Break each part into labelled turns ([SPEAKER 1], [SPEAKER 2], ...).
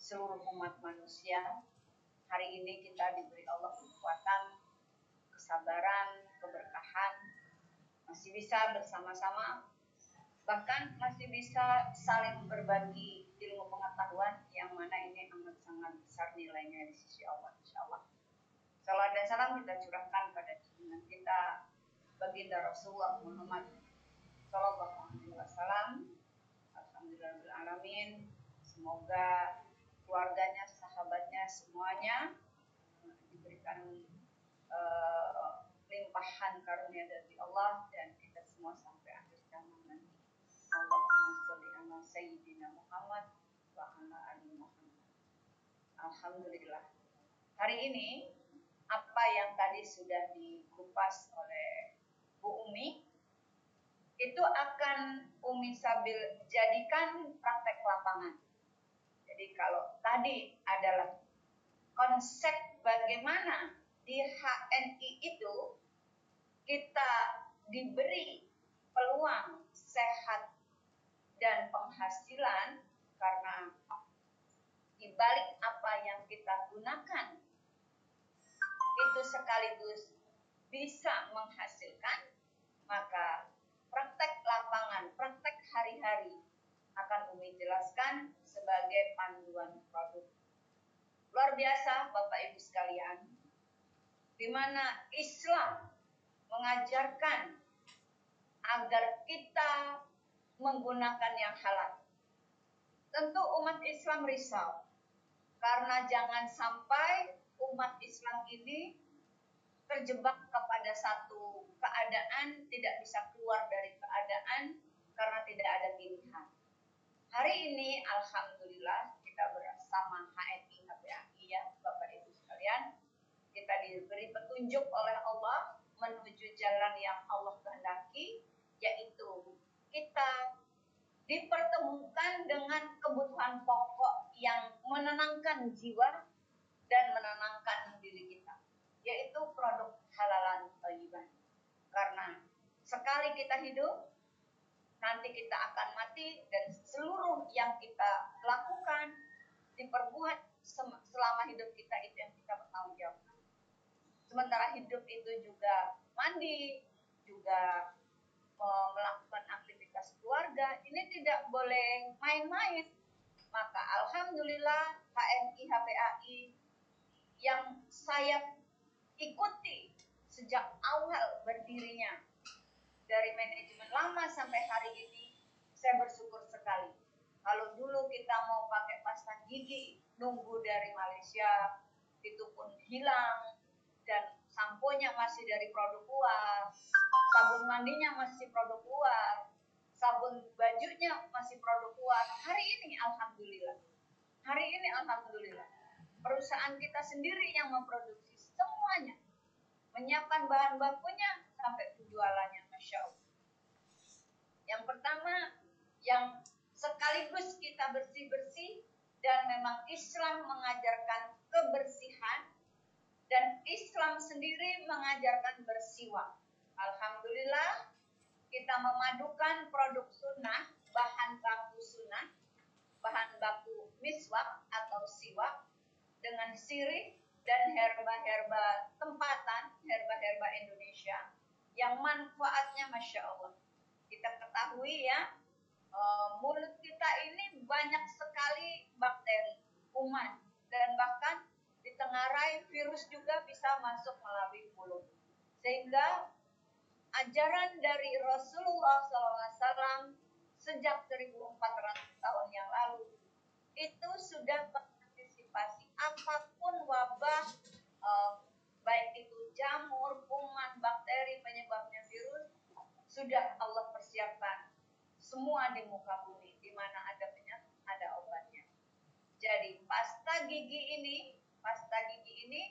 [SPEAKER 1] seluruh umat manusia. Hari ini kita diberi Allah kekuatan, kesabaran, keberkahan, masih bisa bersama-sama, bahkan masih bisa saling berbagi ilmu pengetahuan yang mana ini amat sangat besar nilainya di sisi Allah insya Allah. Salam dan salam kita curahkan pada junjungan kita baginda Rasulullah Muhammad Sallallahu Alaihi Wasallam. Alhamdulillahirobbilalamin. Semoga keluarganya, sahabatnya, semuanya diberikan uh, limpahan karunia dari Allah dan kita semua sampai akhir zaman nanti. Allahumma sholli ala sayyidina Muhammad wa ala ali Muhammad. Alhamdulillah. Hari ini apa yang tadi sudah dikupas oleh Bu Umi itu akan Umi Sabil jadikan praktek lapangan. Jadi kalau tadi adalah konsep bagaimana di HNI itu kita diberi peluang sehat dan penghasilan karena dibalik apa yang kita gunakan itu sekaligus bisa menghasilkan maka praktek lapangan, praktek hari-hari akan Umi jelaskan sebagai panduan produk. Luar biasa Bapak Ibu sekalian, di mana Islam mengajarkan agar kita menggunakan yang halal. Tentu umat Islam risau karena jangan sampai umat Islam ini terjebak kepada satu keadaan tidak bisa keluar dari keadaan karena tidak ada pilihan. Hari ini Alhamdulillah kita bersama HNI HPAI ya Bapak Ibu sekalian. Kita diberi petunjuk oleh Allah menuju jalan yang Allah kehendaki yaitu kita dipertemukan dengan kebutuhan pokok yang menenangkan jiwa dan menenangkan diri kita yaitu produk halalan thayyiban karena sekali kita hidup nanti kita akan mati dan seluruh yang kita lakukan diperbuat selama hidup kita itu yang kita bertanggung jawab. Sementara hidup itu juga mandi, juga melakukan aktivitas keluarga, ini tidak boleh main-main. Maka Alhamdulillah HMI HPAI yang saya ikuti sejak awal berdirinya dari manajemen lama sampai hari ini saya bersyukur sekali. Kalau dulu kita mau pakai pasta gigi nunggu dari Malaysia itu pun hilang dan samponya masih dari produk luar, sabun mandinya masih produk luar, sabun bajunya masih produk luar. Hari ini alhamdulillah. Hari ini alhamdulillah. Perusahaan kita sendiri yang memproduksi semuanya. Menyiapkan bahan bakunya sampai penjualannya Allah. Yang pertama, yang sekaligus kita bersih-bersih dan memang Islam mengajarkan kebersihan dan Islam sendiri mengajarkan bersiwak. Alhamdulillah kita memadukan produk sunnah, bahan baku sunnah, bahan baku miswak atau siwak dengan sirih dan herba-herba tempatan, herba-herba Indonesia yang manfaatnya Masya Allah. Kita ketahui ya, uh, mulut kita ini banyak sekali bakteri, kuman, dan bahkan ditengarai virus juga bisa masuk melalui mulut. Sehingga ajaran dari Rasulullah SAW sejak 1400 tahun yang lalu itu sudah mengantisipasi apa pun wabah uh, baik itu jamur, kuman, bakteri, penyebabnya virus, sudah Allah persiapkan semua di muka bumi, di mana ada penyakit, ada obatnya. Jadi pasta gigi ini, pasta gigi ini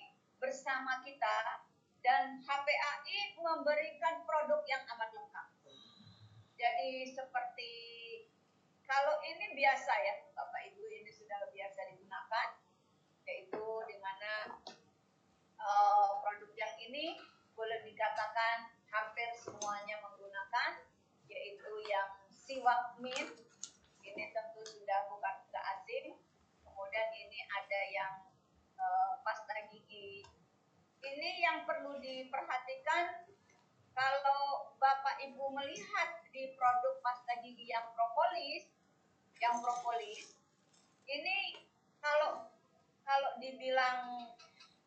[SPEAKER 1] bersama kita dan HPAI memberikan produk yang amat lengkap. Jadi seperti kalau ini biasa ya, Bapak Ibu ini sudah biasa digunakan, yaitu di mana Eh, produk yang ini boleh dikatakan hampir semuanya menggunakan yaitu yang siwak mint ini tentu sudah bukan tidak asing kemudian ini ada yang uh, pasta gigi. Ini yang perlu diperhatikan kalau bapak ibu melihat di produk pasta gigi yang propolis yang propolis ini kalau kalau dibilang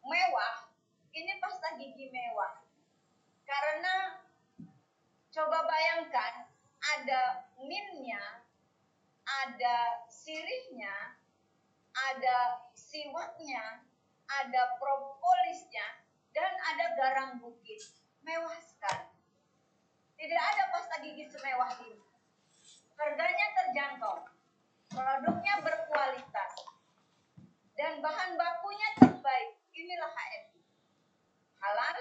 [SPEAKER 1] mewah, ini pasta gigi mewah. Karena coba bayangkan ada minnya, ada sirihnya, ada siwaknya, ada propolisnya, dan ada garam bukit. Mewah sekali. Tidak ada pasta gigi semewah ini. Harganya terjangkau. Produknya berkualitas. Dan bahan bakunya terbaik. Inilah HMI. Halal,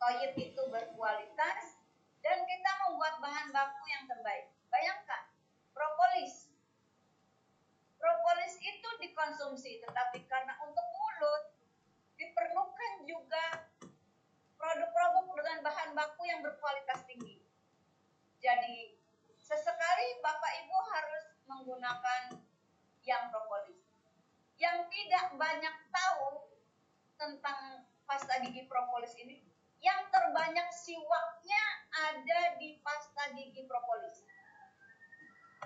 [SPEAKER 1] toyib itu berkualitas, dan kita membuat bahan baku yang terbaik. Bayangkan, propolis. Propolis itu dikonsumsi, tetapi karena untuk mulut, diperlukan juga produk-produk dengan bahan baku yang berkualitas tinggi. Jadi, sesekali Bapak Ibu harus menggunakan yang propolis. Yang tidak banyak tahu tentang pasta gigi propolis ini, yang terbanyak siwaknya ada di pasta gigi propolis.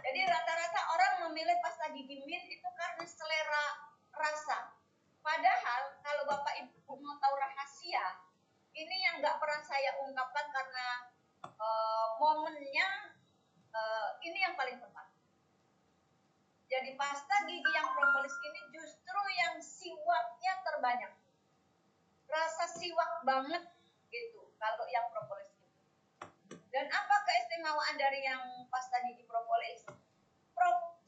[SPEAKER 1] Jadi rata-rata orang memilih pasta gigi mint itu karena selera rasa. Padahal kalau Bapak Ibu mau tahu rahasia, ini yang nggak pernah saya ungkapkan karena uh, momennya uh, ini yang paling tepat. Jadi pasta gigi yang propolis ini justru yang siwaknya terbanyak. Rasa siwak banget gitu kalau yang propolis itu. Dan apa keistimewaan dari yang pasta gigi propolis? Pro,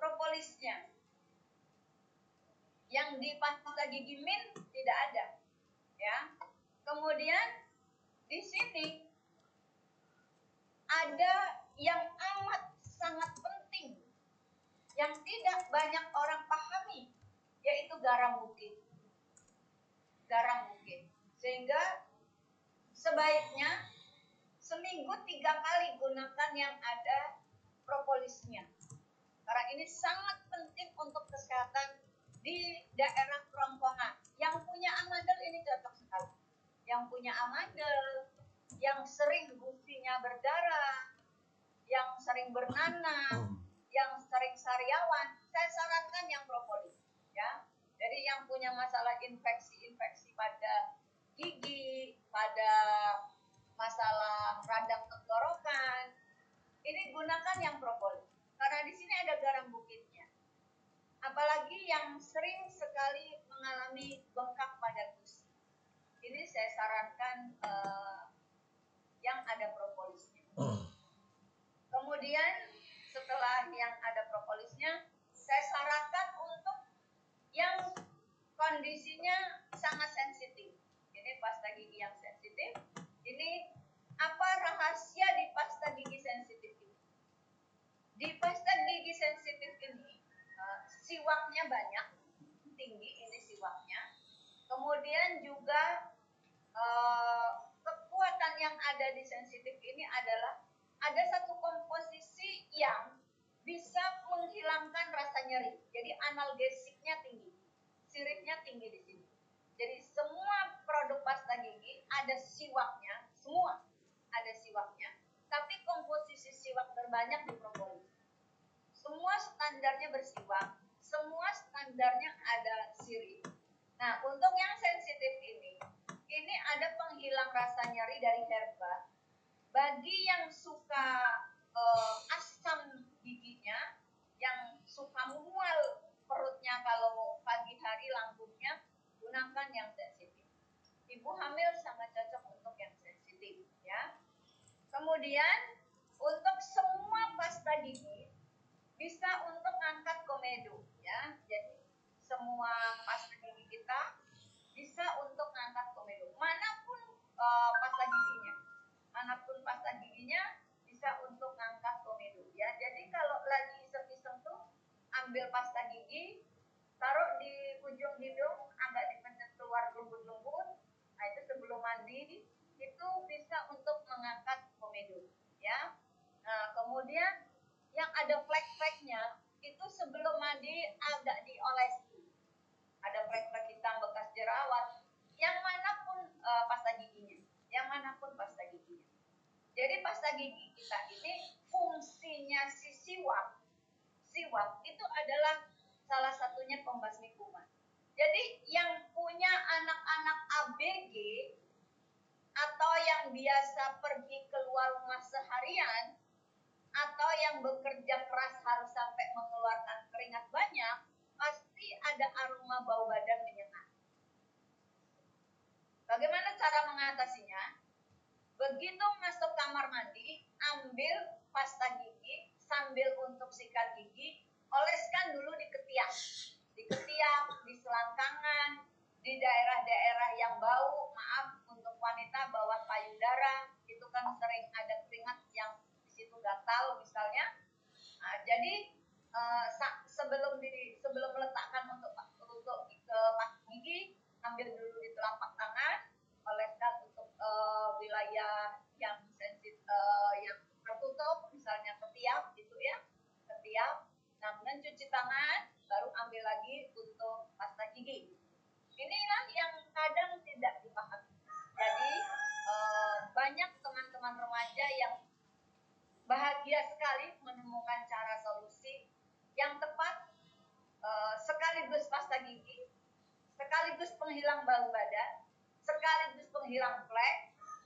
[SPEAKER 1] propolisnya. Yang di pasta gigi mint tidak ada ya. Kemudian di sini ada yang amat sangat penting yang tidak banyak orang pahami yaitu garam bukit. Garam bukit. Sehingga sebaiknya seminggu tiga kali gunakan yang ada propolisnya. Karena ini sangat penting untuk kesehatan di daerah kerongkongan. Yang punya amandel ini cocok sekali. Yang punya amandel, yang sering gusinya berdarah, yang sering bernanah, yang sering sariawan, saya sarankan yang propolis. Ya, jadi yang punya masalah infeksi-infeksi pada gigi, pada masalah radang tenggorokan, ini gunakan yang propolis. Karena di sini ada garam bukitnya. Apalagi yang sering sekali mengalami bengkak pada gusi. Ini saya sarankan uh, yang ada propolisnya. Kemudian setelah yang ada propolisnya, saya sarankan untuk yang kondisinya sangat sensitif. Ini pasta gigi yang sensitif. Ini apa rahasia di pasta gigi sensitif ini? Di pasta gigi sensitif ini uh, siwaknya banyak, tinggi ini siwaknya. Kemudian juga uh, kekuatan yang ada di sensitif ini adalah ada satu komposisi yang bisa menghilangkan rasa nyeri. Jadi analgesiknya tinggi, siripnya tinggi di sini. Jadi semua produk pasta gigi ada siwaknya, semua ada siwaknya. Tapi komposisi siwak terbanyak di propolis. Semua standarnya bersiwak, semua standarnya ada sirip. Nah, untuk yang sensitif ini, ini ada penghilang rasa nyeri dari herba. Bagi yang suka uh, suka mual perutnya kalau pagi hari lambungnya, gunakan yang sensitif. Ibu hamil sangat cocok untuk yang sensitif, ya. Kemudian untuk semua pasta gigi bisa untuk angkat komedo, ya. Jadi semua pasta gigi kita bisa untuk angkat komedo. Mana pun uh, pasta giginya, mana pun pasta giginya bisa untuk angkat komedo, ya. Jadi kalau lagi ambil pasta gigi, taruh di ujung hidung, agak dipencet keluar lembut-lembut. Nah itu sebelum mandi itu bisa untuk mengangkat komedo, ya. Nah kemudian yang ada flek-fleknya itu sebelum mandi agak diolesi. Ada flek-flek hitam bekas jerawat, yang mana pun uh, pasta giginya, yang mana pun pasta giginya. Jadi pasta gigi kita ini fungsinya si siwak, siwak itu adalah salah satunya pembasmi kuman. Jadi yang punya anak-anak ABG atau yang biasa pergi keluar rumah seharian atau yang bekerja keras harus sampai mengeluarkan keringat banyak, pasti ada aroma bau badan menyengat. Bagaimana cara mengatasinya? Begitu masuk kamar mandi, ambil pasta gigi sambil untuk sikat gigi, oleskan dulu di ketiak. Di ketiak, di selangkangan, di daerah-daerah yang bau, maaf untuk wanita bawah payudara, itu kan sering ada keringat yang di situ gatal misalnya. Nah, jadi uh, sebelum di sebelum meletakkan untuk untuk ke gigi, ambil dulu di telapak tangan, oleskan untuk uh, wilayah yang sensitif uh, yang tertutup, misalnya ketiak gitu ya, ketiak. Nah, mencuci tangan, baru ambil lagi untuk pasta gigi. Inilah yang kadang tidak dipahami. Jadi uh, banyak teman-teman remaja yang bahagia sekali menemukan cara solusi yang tepat uh, sekaligus pasta gigi, sekaligus penghilang bau badan, sekaligus penghilang flek,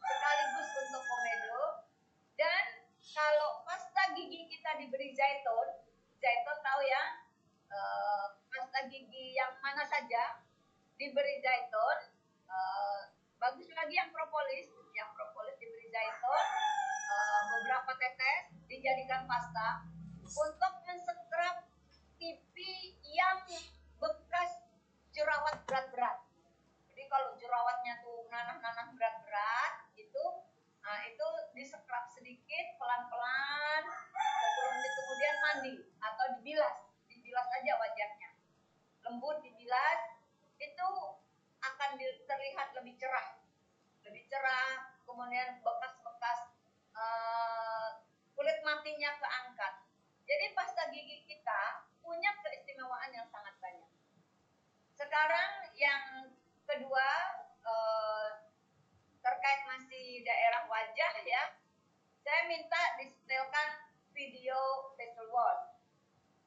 [SPEAKER 1] sekaligus untuk komedo, dan kalau pasta gigi kita diberi zaitun, zaitun tahu ya, uh, pasta gigi yang mana saja diberi zaitun, uh, bagus lagi yang propolis, yang propolis diberi zaitun, uh, beberapa tetes dijadikan pasta untuk mensekrap pipi yang bekas jerawat berat-berat. Jadi kalau jerawatnya tuh nanah-nanah berat-berat itu nah itu disekrap sedikit pelan-pelan 10 menit kemudian mandi atau dibilas. Dibilas aja wajahnya. Lembut dibilas itu akan terlihat lebih cerah. Lebih cerah, kemudian bekas-bekas uh, kulit matinya keangkat. Jadi pasta gigi kita punya keistimewaan yang sangat banyak. Sekarang yang kedua uh, terkait masih daerah wajah ya, saya minta disetelkan facial wash.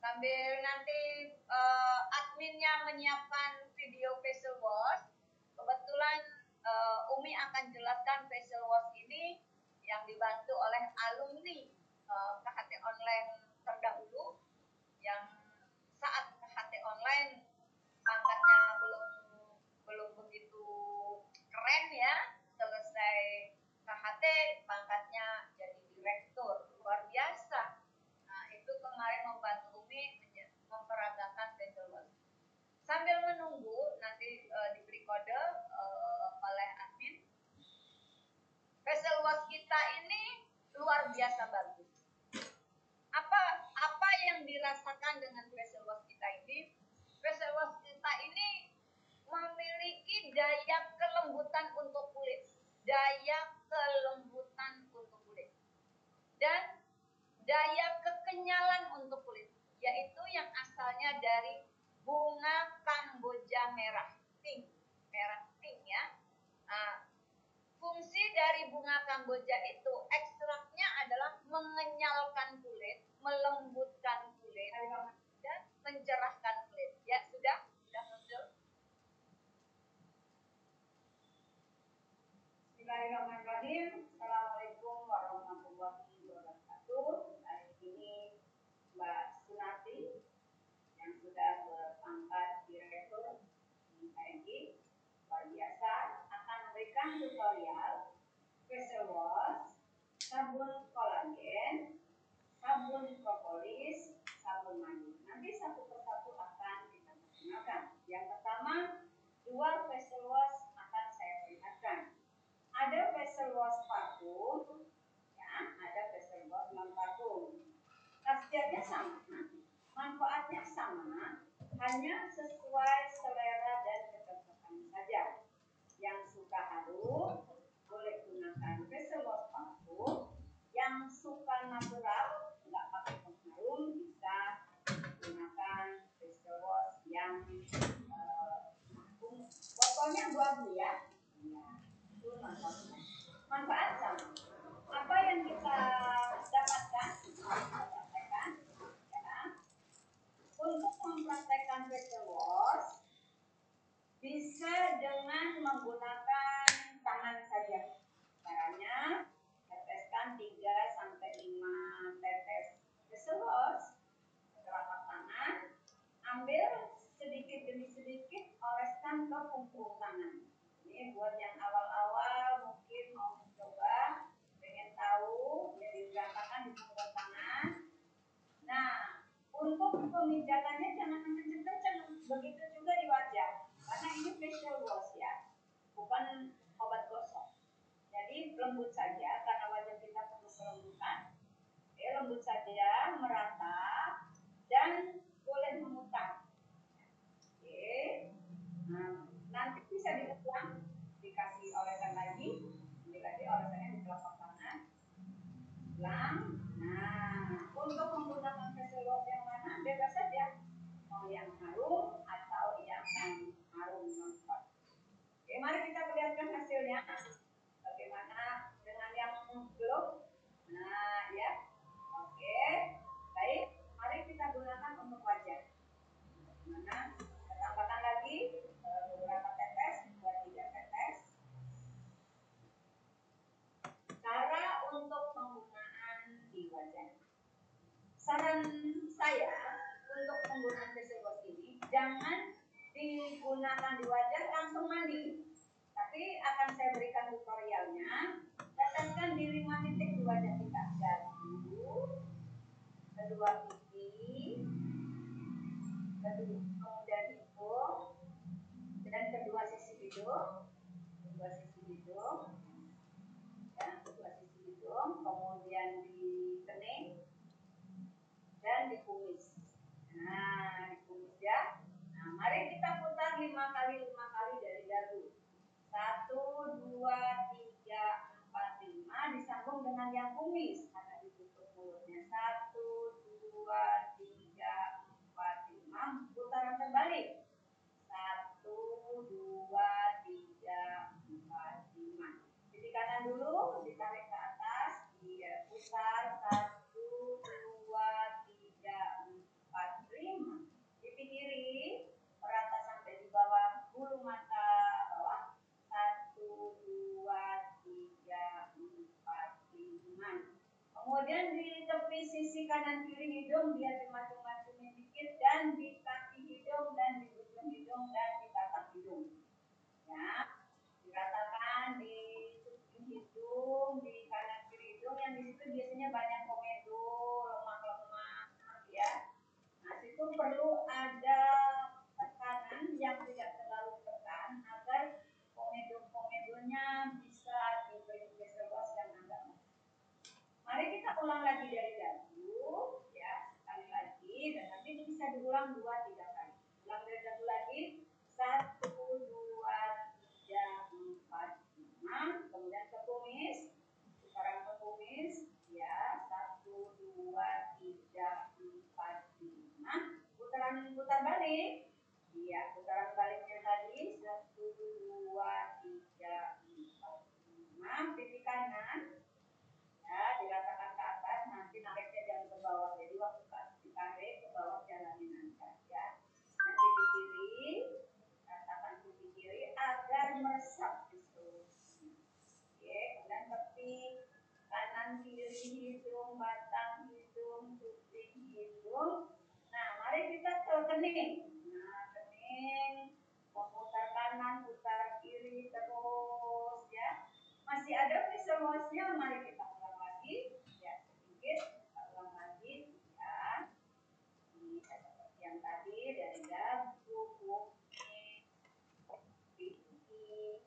[SPEAKER 1] Sambil nanti uh, adminnya menyiapkan video facial wash, kebetulan uh, Umi akan jelaskan facial wash ini yang dibantu oleh alumni uh, KHT online terdahulu yang saat KHT online pangkatnya belum belum begitu keren ya selesai KHT pangkatnya jadi direktur luar biasa nah itu kemarin membantu Umi memperagakan wash sambil menunggu nanti uh, diberi kode uh, oleh admin. Vessel wash kita ini luar biasa bagus. Apa apa yang dirasakan dengan vessel wash kita ini? Vessel wash kita ini memiliki daya kelembutan untuk kulit. Daya kelembutan untuk kulit. Dan daya kekenyalan untuk kulit yaitu yang asalnya dari bunga kamboja merah pink. Merah pink ya. Nah, fungsi dari bunga kamboja itu ekstraknya adalah mengenyalkan kulit melembutkan kulit dan mencerahkan kulit. Ya sudah? Sudah muncul Bismillahirrahmanirrahim. Assalamualaikum warahmatullahi wabarakatuh. Hari ini Mbak Sunati yang sudah biasa akan memberikan tutorial facial wash, sabun kolagen, sabun propolis, sabun mandi. Nanti satu persatu akan kita perkenalkan. Yang pertama, dua facial wash akan saya perlihatkan. Ada facial wash parfum, ya, ada facial wash non parfum. Khasiatnya sama, manfaatnya sama, hanya sesuai selera dan kecocokan saja. Yang suka harum boleh gunakan facial wash parfum, yang suka natural nggak pakai pengharum bisa gunakan facial wash yang uh, botol Bu ya. Itu manfaatnya. Manfaat sama. Apa yang kita dapatkan? Untuk mempraktekkan bisa dengan menggunakan tangan saja. Caranya teteskan 3 sampai 5 tetes wash telapak tangan, ambil demi sedikit oleskan ke punggung tangan. Ini buat yang awal-awal mungkin mau mencoba, pengen tahu, jadi berantakan di punggung tangan. Nah, untuk pemijatannya jangan kenceng-kenceng, begitu juga di wajah, karena ini facial wash ya, bukan obat gosok. Jadi lembut saja, karena wajah kita perlu kelembutan. Oke, lembut saja, merata, dan boleh memutar. Oke, nah, nanti bisa diulang, dikasih olesan lagi, ini lagi olesannya di telapak tangan, ulang. Nah, untuk menggunakan facial yang mana bebas saja, mau yang harum atau yang harum Oke, mari kita perlihatkan hasilnya. Bagaimana dengan yang belum? Nah, ya. Oke, baik. Mari kita gunakan untuk wajah. Mana? Kita tambahkan lagi eh, beberapa tetes, dua tiga tetes. Cara untuk penggunaan di wajah. Saran saya untuk penggunaan facial wash ini jangan digunakan di wajah langsung mandi. Tapi akan saya berikan tutorialnya. Teteskan di lima titik di wajah kita. Satu, kedua pipi, kemudian hidung, dan kedua sisi hidung, kedua sisi hidung, ya, kedua sisi hidung, kemudian di kening dan di kumis. Nah, di kumis ya. Nah, mari kita lima kali lima kali dari dagu. Satu, dua, tiga, empat, lima disambung dengan yang kumis karena ditutup mulutnya. Satu, dua, tiga, empat, lima. Putaran terbalik. Satu, dua, tiga, empat, lima. Jadi kanan dulu, ditarik ke atas, dia putar satu, dua, tiga, empat, lima. Pipi kiri merata sampai di bawah bulu mata bawah. Satu, dua, tiga, empat, lima. Kemudian di tepi sisi kanan kiri hidung dia dimacung-macungin dikit dan di kaki hidung dan di ujung hidung dan di batang hidung. Ya, diratakan di ujung hidung, di kanan kiri hidung yang di situ biasanya banyak komedo, lemak-lemak, ya. Nah, situ perlu ada tekanan yang tidak terlalu tekan agar komedo-komedonya bisa diberi facial wash yang agak Mari kita ulang lagi dari dagu, ya sekali lagi, dan nanti ini bisa diulang dua tiga kali. Ulang dari dagu lagi, satu dua tiga empat lima, kemudian ke kumis, sekarang ke kumis, ya satu dua tiga empat lima, putaran putar balik, iya putaran baliknya tadi satu dua tiga empat lima, pipi kanan, hidung batang hidung kuping hidung. Nah mari kita ke kening. Nah kening memutar kanan putar kiri terus ya. Masih ada wash-nya mari kita ulang lagi. Ya sedikit. Kita ulang lagi. Ya. Ini seperti yang tadi dari dagu kumis pipi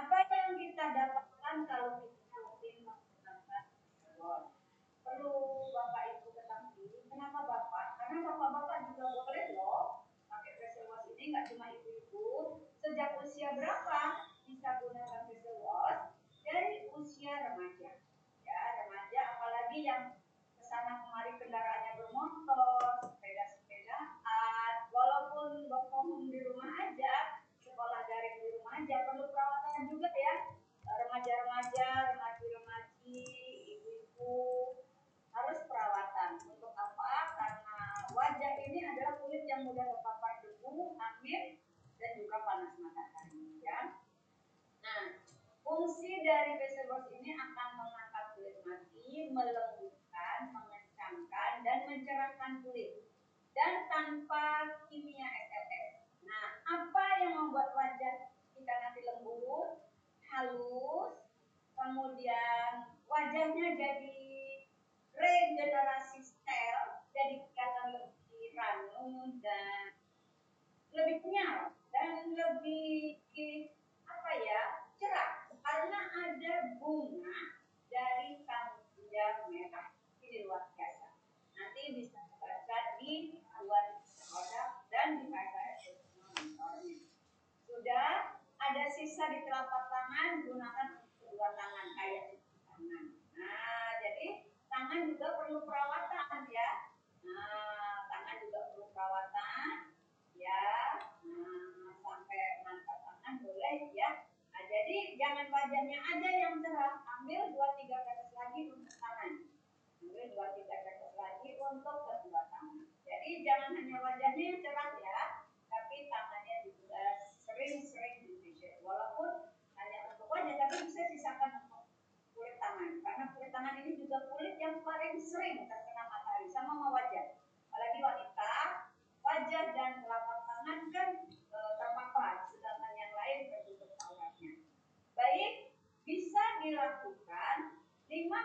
[SPEAKER 1] apa yang kita dapatkan kalau kita rutin menggunakan facial wash perlu bapak ibu ketahui kenapa bapak? Karena bapak-bapak juga boleh loh pakai facial wash ini nggak cuma ibu-ibu. Sejak usia berapa bisa gunakan facial wash? Dari usia remaja. Ya, remaja apalagi yang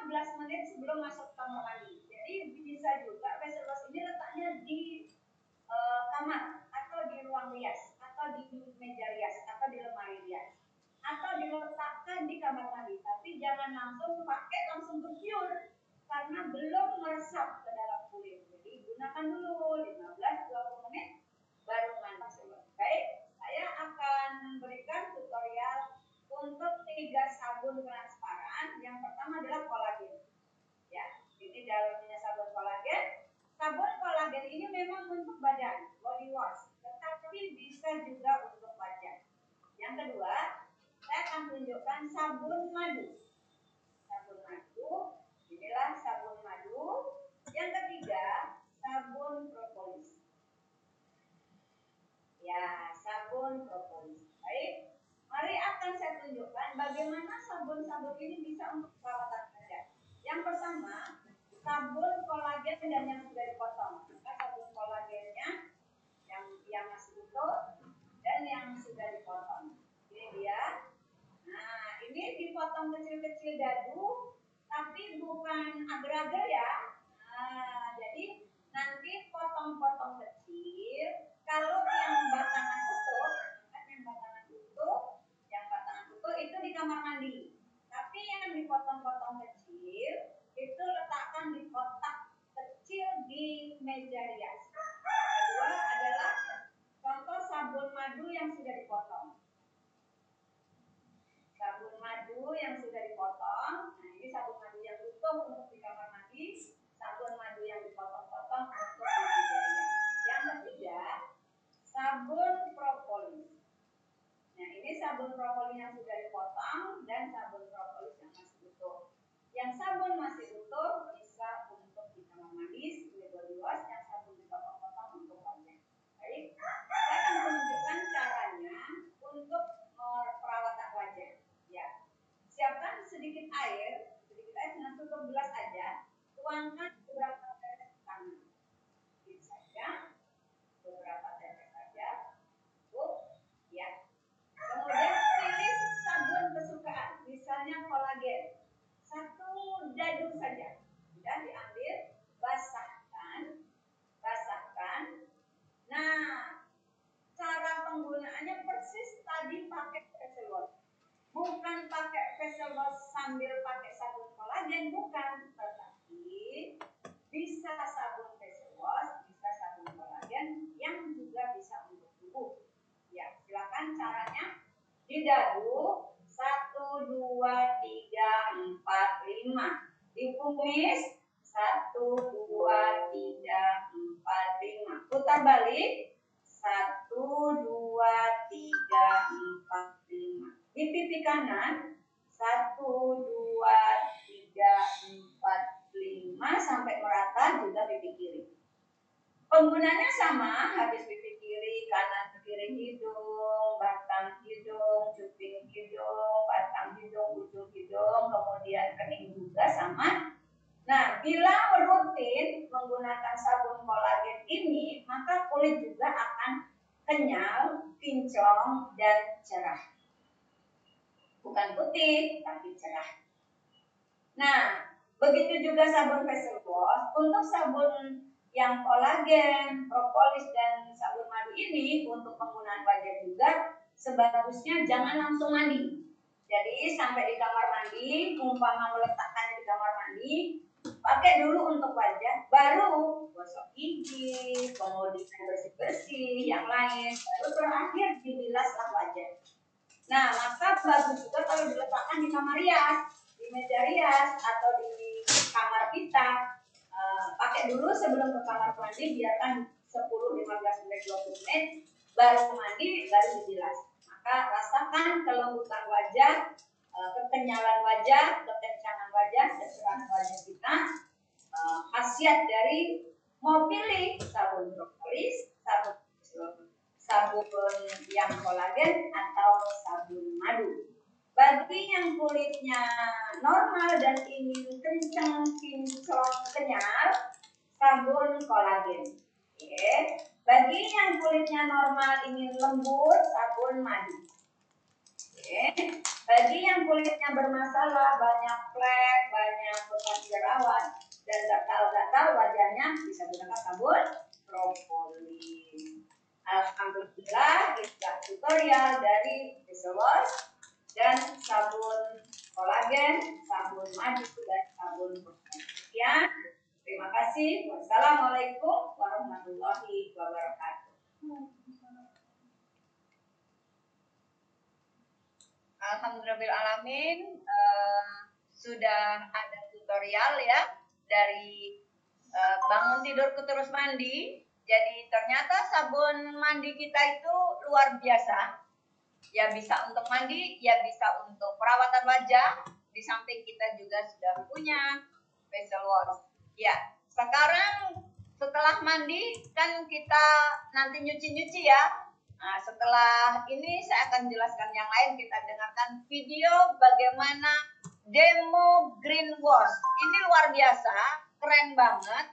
[SPEAKER 1] 15 menit sebelum masuk kamar mandi. Jadi bisa juga reservoir ini letaknya di uh, kamar atau di ruang rias atau di meja rias atau di lemari rias atau diletakkan di kamar mandi tapi jangan langsung pakai langsung ke karena belum meresap sabun madu. Sabun madu, inilah sabun madu. Yang ketiga, sabun propolis. Ya, sabun propolis. Baik, mari akan saya tunjukkan bagaimana sabun-sabun ini bisa untuk perawatan wajah. Yang pertama, sabun kolagen dan yang kecil-kecil dadu, tapi bukan agar-agar ya. Nah, jadi nanti potong-potong kecil. Kalau yang batangan utuh, kan yang batangan utuh, yang batangan utuh itu di kamar mandi. Tapi yang dipotong-potong kecil itu letakkan di kotak kecil di meja rias. Kedua adalah contoh sabun madu yang sudah dipotong yang sudah dipotong. Nah, ini satu lagi yang utuh untuk kamar. Menggunakan sabun kolagen ini, maka kulit juga akan kenyal, kinclong, dan cerah. Bukan putih, tapi cerah. Nah, begitu juga sabun facial wash. Untuk sabun yang kolagen, propolis dan sabun madu ini untuk penggunaan wajah juga sebagusnya jangan langsung mandi. Jadi sampai di kamar mandi, umpama meletakkannya di kamar mandi, pakai dulu untuk wajah, baru gosok gigi, kemudian bersih-bersih, yang lain, baru terakhir dibilaslah wajah. Nah, maka bagus juga kalau diletakkan di kamar rias, di meja rias, atau di kamar kita, Eh, pakai dulu sebelum ke kamar mandi biarkan 10 15 menit 20 menit baru mandi baru dibilas maka rasakan kelembutan wajah uh, kekenyalan wajah kekencangan wajah kecerahan wajah kita uh, khasiat dari mau pilih sabun propolis sabun sabun yang kolagen atau sabun madu bagi yang kulitnya normal dan ingin kencang, kinclong, kenyal, sabun kolagen. Oke. Bagi yang kulitnya normal ingin lembut, sabun madu. Bagi yang kulitnya bermasalah, banyak flek, banyak bekas jerawat, dan gatal-gatal wajahnya bisa gunakan sabun propolis. Alhamdulillah, kita tutorial dari Wash dan sabun kolagen, sabun madu, dan sabun Ya, terima kasih. Wassalamualaikum warahmatullahi wabarakatuh. Alhamdulillah uh, sudah ada tutorial ya dari uh, bangun tidur ke terus mandi. Jadi ternyata sabun mandi kita itu luar biasa ya bisa untuk mandi, ya bisa untuk perawatan wajah. Di samping kita juga sudah punya facial wash. Ya, sekarang setelah mandi kan kita nanti nyuci-nyuci ya. Nah, setelah ini saya akan jelaskan yang lain. Kita dengarkan video bagaimana demo green wash. Ini luar biasa, keren banget.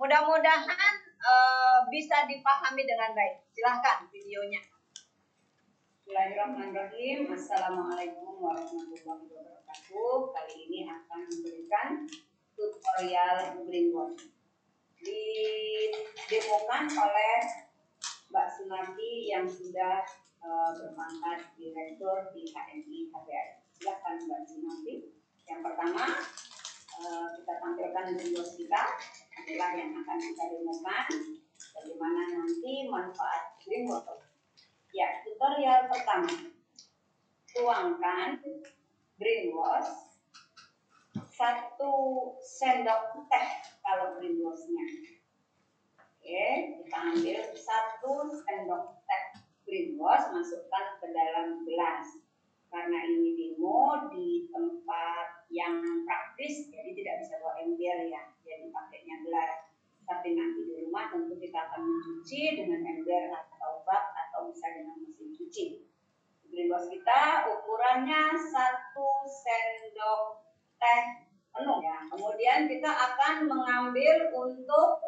[SPEAKER 1] Mudah-mudahan uh, bisa dipahami dengan baik. Silahkan videonya. Bismillahirrahmanirrahim. Assalamualaikum warahmatullahi wabarakatuh. Kali ini akan memberikan tutorial greenwash. Didemokan oleh Mbak Sunarti yang sudah uh, berpangkat direktur di KMI KPR. Silahkan Mbak Sunarti. Yang pertama, uh, kita tampilkan greenwash kita adalah yang akan kita demokan. Bagaimana nanti manfaat greenwash Ya, tutorial pertama. Tuangkan green wash satu sendok teh kalau green. Oke, kita ambil satu sendok teh wash, masukkan ke dalam gelas. Karena ini demo di tempat yang praktis, jadi tidak bisa bawa ember ya, jadi pakainya gelas. Tapi nanti di rumah tentu kita akan mencuci dengan ember atau bak atau bisa dengan mesin cuci. Greenwash kita ukurannya satu sendok teh penuh ya. Kemudian kita akan mengambil untuk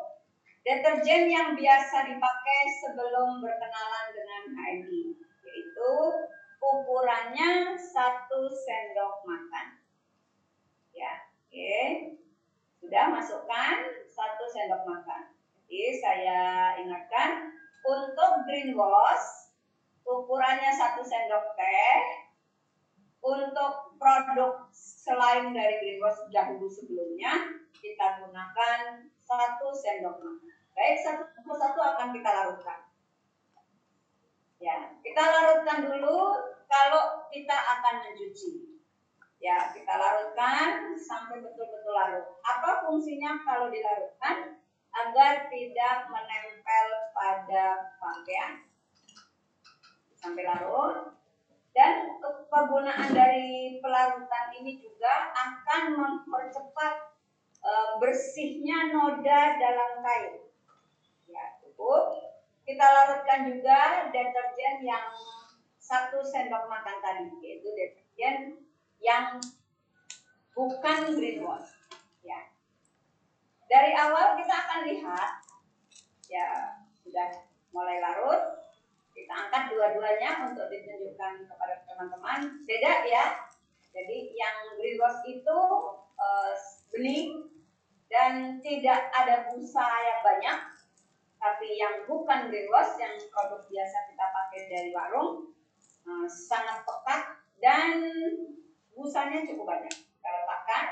[SPEAKER 1] deterjen yang biasa dipakai sebelum berkenalan dengan HMI yaitu ukurannya satu sendok makan. Ya, oke. Sudah masukkan satu sendok makan. Jadi saya ingatkan untuk green wash ukurannya satu sendok teh. Untuk produk selain dari green wash dahulu sebelumnya kita gunakan satu sendok makan. Baik, satu satu akan kita larutkan. Ya, kita larutkan dulu kalau kita akan mencuci. Ya, kita larutkan sampai betul-betul larut. Apa fungsinya kalau dilarutkan? agar tidak menempel pada pakaian sampai larut dan kegunaan dari pelarutan ini juga akan mempercepat e, bersihnya noda dalam kain cukup. Kita larutkan juga deterjen yang satu sendok makan tadi, yaitu deterjen yang bukan green wash. Ya. Dari awal kita akan lihat, ya sudah mulai larut. Kita angkat dua-duanya untuk ditunjukkan kepada teman-teman. Beda ya. Jadi yang green wash itu uh, bening dan tidak ada busa yang banyak tapi yang bukan greenwash yang produk biasa kita pakai dari warung uh, sangat pekat dan busanya cukup banyak. Kalau letakkan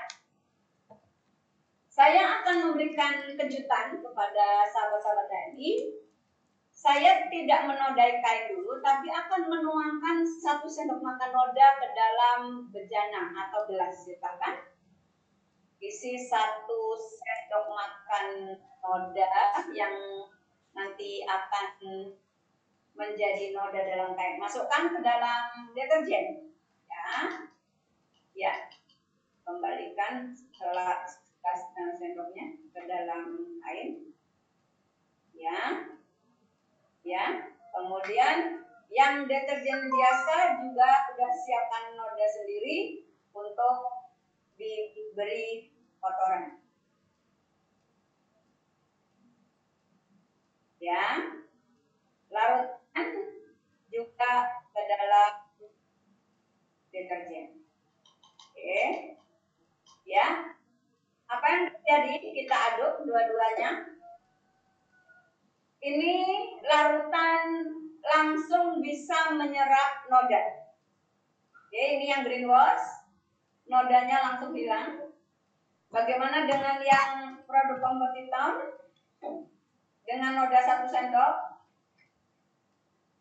[SPEAKER 1] saya akan memberikan kejutan kepada sahabat-sahabat TNI saya tidak menodai kain dulu tapi akan menuangkan satu sendok makan noda ke dalam bejana atau gelas kan isi satu sendok makan noda yang nanti akan menjadi noda dalam kain. Masukkan ke dalam deterjen. Ya. Ya. Kembalikan setelah sendoknya ke dalam kain. Ya. Ya. Kemudian yang deterjen biasa juga sudah siapkan noda sendiri untuk diberi kotoran. Ya. Larutkan juga ke dalam deterjen. Oke. Ya. Apa yang terjadi? Kita aduk dua-duanya. Ini larutan langsung bisa menyerap noda. Oke ini yang green wash nodanya langsung hilang. Bagaimana dengan yang produk kompetitor dengan noda satu sendok,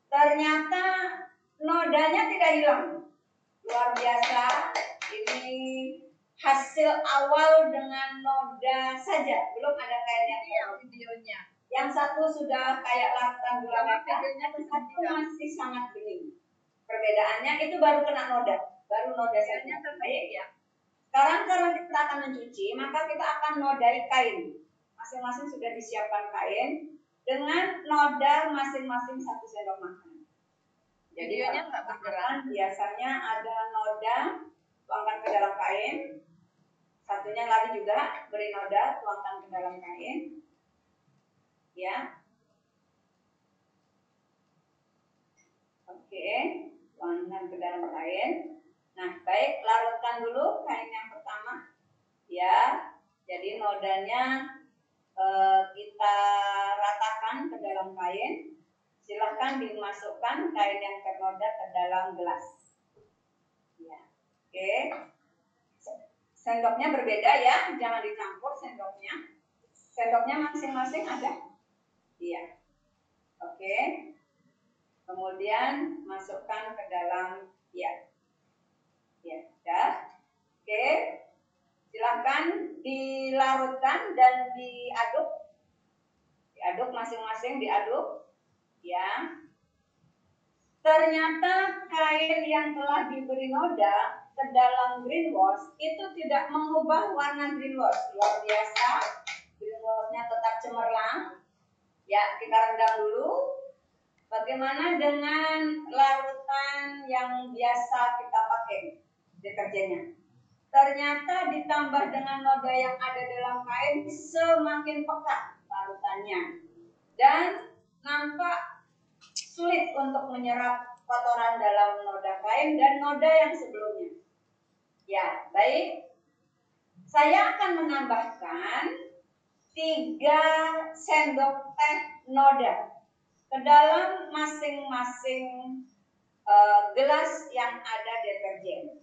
[SPEAKER 1] ternyata nodanya tidak hilang. Luar biasa, ini hasil awal dengan noda saja, belum ada kainnya. Iya, videonya. Yang satu sudah kayak larutan gula merah, satu masih sangat bening. Perbedaannya itu baru kena noda, baru noda saja. Baik ya. Sekarang karena kita akan mencuci, maka kita akan nodai kain masing-masing sudah disiapkan kain dengan noda masing-masing satu sendok makan. Jadi Videonya nggak bergerak. Biasanya ada noda tuangkan ke dalam kain. Satunya lagi juga beri noda tuangkan ke dalam kain. Ya. Oke, tuangkan ke dalam kain. Nah, baik larutkan dulu kain yang pertama. Ya. Jadi nodanya Eh, kita ratakan ke dalam kain. Silahkan dimasukkan kain yang ternoda ke dalam gelas. Ya. Oke. Sendoknya berbeda ya, jangan dicampur sendoknya. Sendoknya masing-masing ada. Iya. Oke. Kemudian masukkan ke dalam ya. Ya, dah. Oke. Silahkan dilarutkan dan diaduk. Diaduk masing-masing diaduk. Ya. Ternyata kain yang telah diberi noda ke dalam green wash itu tidak mengubah warna green wash. Luar biasa. Green washnya tetap cemerlang. Ya, kita rendam dulu. Bagaimana dengan larutan yang biasa kita pakai deterjennya? Ternyata ditambah dengan noda yang ada dalam kain semakin pekat larutannya dan nampak sulit untuk menyerap kotoran dalam noda kain dan noda yang sebelumnya. Ya, baik. Saya akan menambahkan tiga sendok teh noda ke dalam masing-masing uh, gelas yang ada deterjen.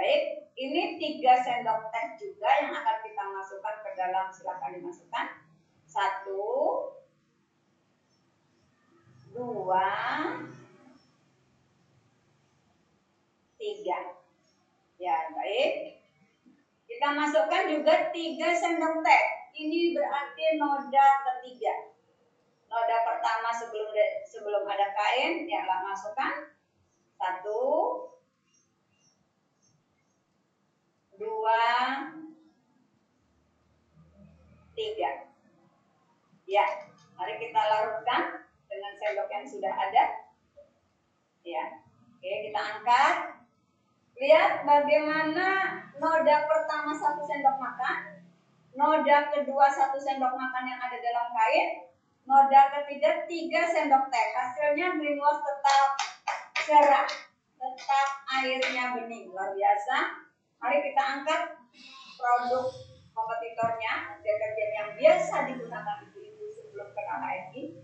[SPEAKER 1] Baik, ini tiga sendok teh juga yang akan kita masukkan ke dalam, silahkan dimasukkan. Satu, dua, tiga. Ya, baik. Kita masukkan juga tiga sendok teh. Ini berarti noda ketiga. Noda pertama sebelum sebelum ada kain, ya masukkan. Satu, dua, tiga. Ya, Mari kita larutkan dengan sendok yang sudah ada. Ya. Oke, kita angkat. Lihat bagaimana noda pertama satu sendok makan, noda kedua satu sendok makan yang ada dalam kain, noda ketiga tiga sendok teh. Hasilnya green wash tetap cerah, tetap airnya bening. Luar biasa. Mari kita angkat produk kompetitornya, deterjen yang biasa digunakan ibu-ibu sebelum kena HMI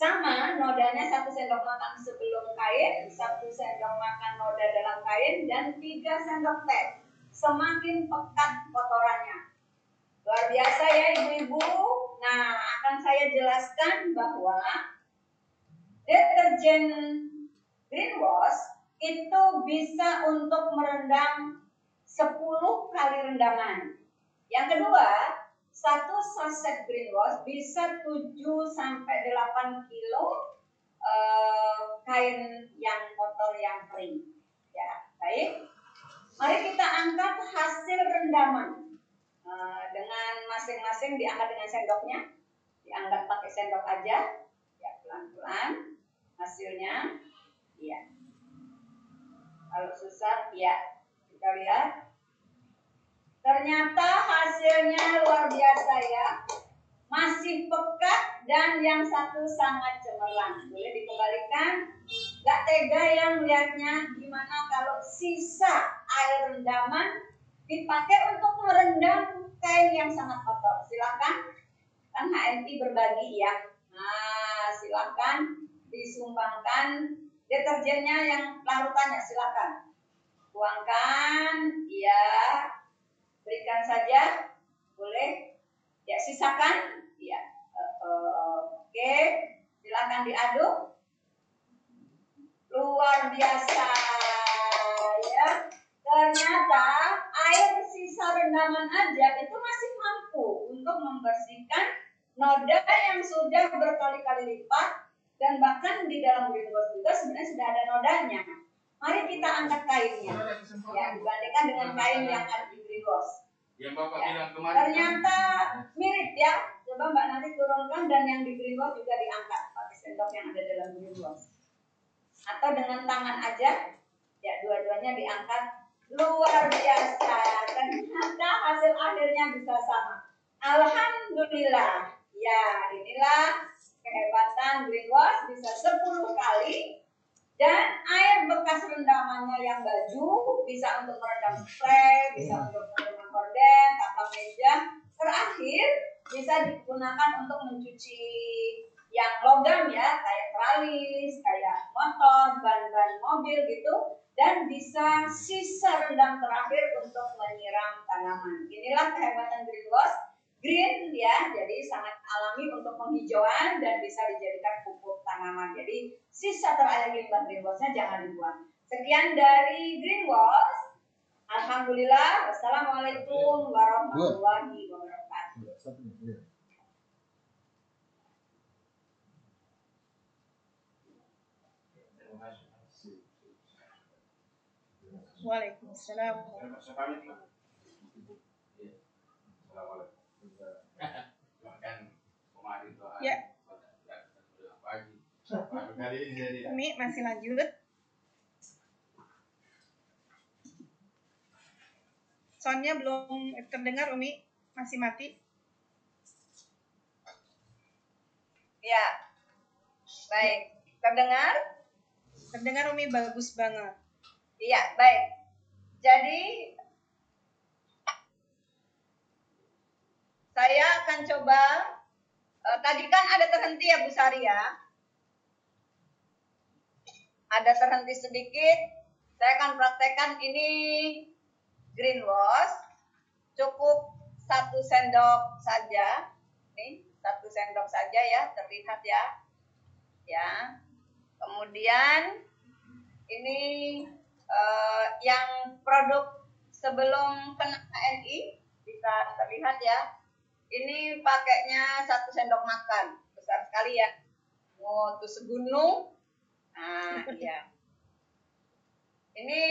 [SPEAKER 1] sama nodanya satu sendok makan sebelum kain, satu sendok makan noda dalam kain, dan tiga sendok teh. Semakin pekat kotorannya. Luar biasa ya ibu-ibu. Nah, akan saya jelaskan bahwa deterjen green wash itu bisa untuk merendam 10 kali rendaman. Yang kedua, satu saset green wash bisa 7 sampai 8 kilo uh, kain yang kotor yang kering. Ya, baik. Mari kita angkat hasil rendaman uh, dengan masing-masing diangkat dengan sendoknya. Diangkat pakai sendok aja. Ya, pelan-pelan hasilnya. Iya. Kalau susah, ya. Kita lihat Ternyata hasilnya luar biasa ya. Masih pekat dan yang satu sangat cemerlang. Boleh dikembalikan? Gak tega yang melihatnya gimana kalau sisa air rendaman dipakai untuk merendam kain yang sangat kotor. Silakan. Kan HMI berbagi ya. Nah, silakan disumbangkan deterjennya yang larutannya silakan. Tuangkan, ya berikan saja boleh. Ya sisakan ya oke silakan diaduk. Luar biasa ya. Ternyata air sisa rendaman aja itu masih mampu untuk membersihkan noda yang sudah berkali-kali lipat dan bahkan di dalam juga sebenarnya sudah ada nodanya. Mari kita angkat kainnya, ya dibandingkan dengan kain yang ada di greenhouse. Yang Bapak ya. bilang kemarin. Ternyata mirip ya. Coba Mbak nanti turunkan dan yang di greenwash juga diangkat pakai sendok yang ada dalam greenwash. Atau dengan tangan aja, ya dua-duanya diangkat. Luar biasa. Ternyata hasil akhirnya bisa sama. Alhamdulillah. Ya, inilah kehebatan greenwash bisa 10 kali dan air bekas rendamannya yang baju bisa untuk merendam spray, bisa untuk merendam gorden, tapak meja. Terakhir bisa digunakan untuk mencuci yang logam ya, kayak tralis, kayak motor, ban-ban mobil gitu. Dan bisa sisa rendam terakhir untuk menyiram tanaman. Inilah kehebatan greenwash green ya, jadi sangat alami untuk penghijauan dan bisa dijadikan pupuk tanaman. Jadi sisa terakhir limbah greenwashnya jangan dibuang. Sekian dari greenwash. Alhamdulillah. Wassalamualaikum warahmatullahi wabarakatuh.
[SPEAKER 2] Waalaikumsalam. Ya. Umi masih lanjut. Soundnya belum terdengar Umi, masih mati.
[SPEAKER 1] Ya, baik. Terdengar?
[SPEAKER 2] Terdengar Umi bagus banget.
[SPEAKER 1] Iya, baik. Jadi Saya akan coba, uh, tadi kan ada terhenti ya Bu Sari ya. Ada terhenti sedikit, saya akan praktekkan ini green wash. Cukup satu sendok saja. Nih, satu sendok saja ya, terlihat ya. Ya. Kemudian ini uh, yang produk sebelum kena TNI bisa terlihat ya ini pakainya satu sendok makan, besar sekali ya. Oh, tuh segunung. Nah, iya. Ini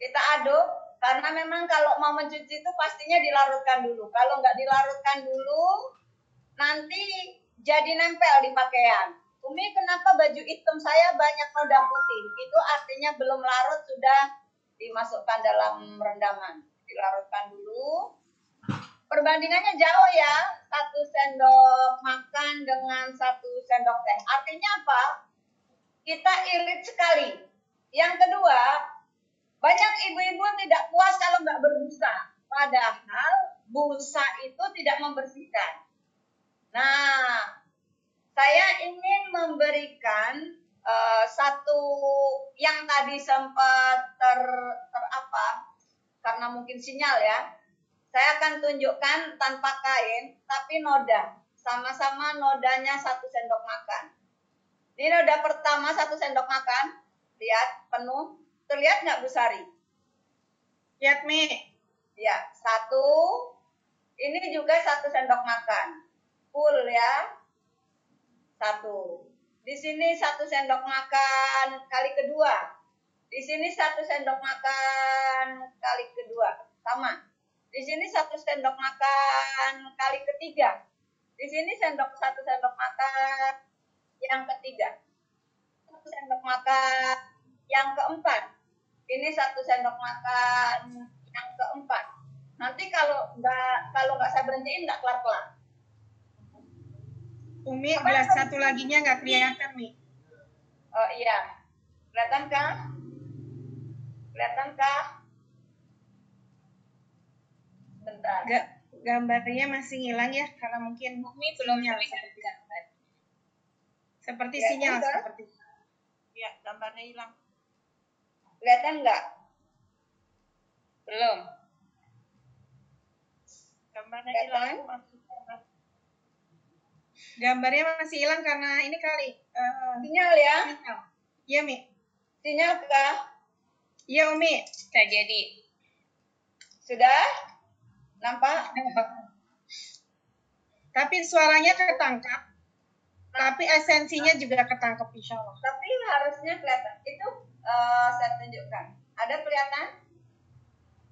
[SPEAKER 1] kita aduk karena memang kalau mau mencuci itu pastinya dilarutkan dulu. Kalau nggak dilarutkan dulu, nanti jadi nempel di pakaian. Umi, kenapa baju hitam saya banyak noda putih? Itu artinya belum larut sudah dimasukkan dalam rendaman. Dilarutkan dulu. Perbandingannya jauh ya, satu sendok makan dengan satu sendok teh. Artinya apa? Kita irit sekali. Yang kedua, banyak ibu-ibu tidak puas kalau nggak berbusa. Padahal busa itu tidak membersihkan. Nah, saya ingin memberikan uh, satu yang tadi sempat ter, ter apa karena mungkin sinyal ya. Saya akan tunjukkan tanpa kain tapi noda. Sama-sama nodanya satu sendok makan. Ini noda pertama satu sendok makan. Lihat penuh. Terlihat nggak Bu Sari?
[SPEAKER 2] Lihat Mi.
[SPEAKER 1] Ya, satu. Ini juga satu sendok makan full ya. Satu. Di sini satu sendok makan kali kedua. Di sini satu sendok makan kali kedua. Sama. Di sini satu sendok makan kali ketiga. Di sini sendok satu sendok makan yang ketiga. Satu sendok makan yang keempat. Ini satu sendok makan yang keempat. Nanti kalau nggak kalau nggak saya berhentiin nggak kelar kelar.
[SPEAKER 2] Umi gelas satu laginya nggak kelihatan Mi.
[SPEAKER 1] Oh iya, kelihatan kah? Kelihatan kah? Bentar.
[SPEAKER 2] Gak, gambarnya masih hilang ya karena mungkin
[SPEAKER 3] Umi belum terlihat
[SPEAKER 2] seperti
[SPEAKER 3] gambar.
[SPEAKER 2] seperti
[SPEAKER 1] Ya,
[SPEAKER 2] sinyal seperti. Ya, gambarnya hilang.
[SPEAKER 1] Kelihatan nggak?
[SPEAKER 3] Belum.
[SPEAKER 2] Gambarnya hilang. Gambarnya masih hilang karena ini kali. eh,
[SPEAKER 1] Sinyal ya?
[SPEAKER 2] sinyal. Iya Mi.
[SPEAKER 1] Sinyal kah?
[SPEAKER 2] Iya Umi.
[SPEAKER 3] Bisa jadi.
[SPEAKER 1] Sudah? Nampak?
[SPEAKER 2] Tapi suaranya ketangkap. Tapi esensinya juga ketangkap insya Allah.
[SPEAKER 1] Tapi harusnya kelihatan. Itu eh, saya tunjukkan. Ada kelihatan?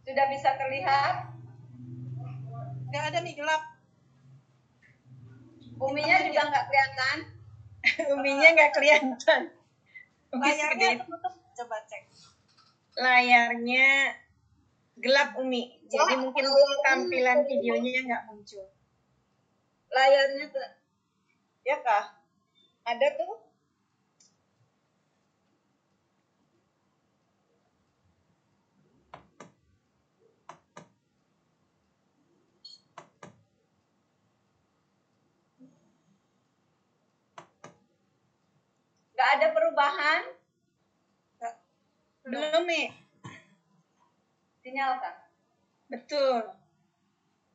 [SPEAKER 1] Sudah bisa terlihat?
[SPEAKER 2] Gak ada Mi gelap.
[SPEAKER 1] Uminya juga nggak kelihatan?
[SPEAKER 2] Uminya nggak kelihatan.
[SPEAKER 4] Layarnya coba cek
[SPEAKER 2] layarnya gelap Umi. Jadi
[SPEAKER 1] Oh,
[SPEAKER 2] mungkin
[SPEAKER 1] layarnya-
[SPEAKER 2] tampilan videonya nggak muncul.
[SPEAKER 1] Layarnya tuh. Ya kah? Ada tuh? Gak ada perubahan?
[SPEAKER 2] Belum Mi.
[SPEAKER 1] Sinyal kah?
[SPEAKER 2] Betul.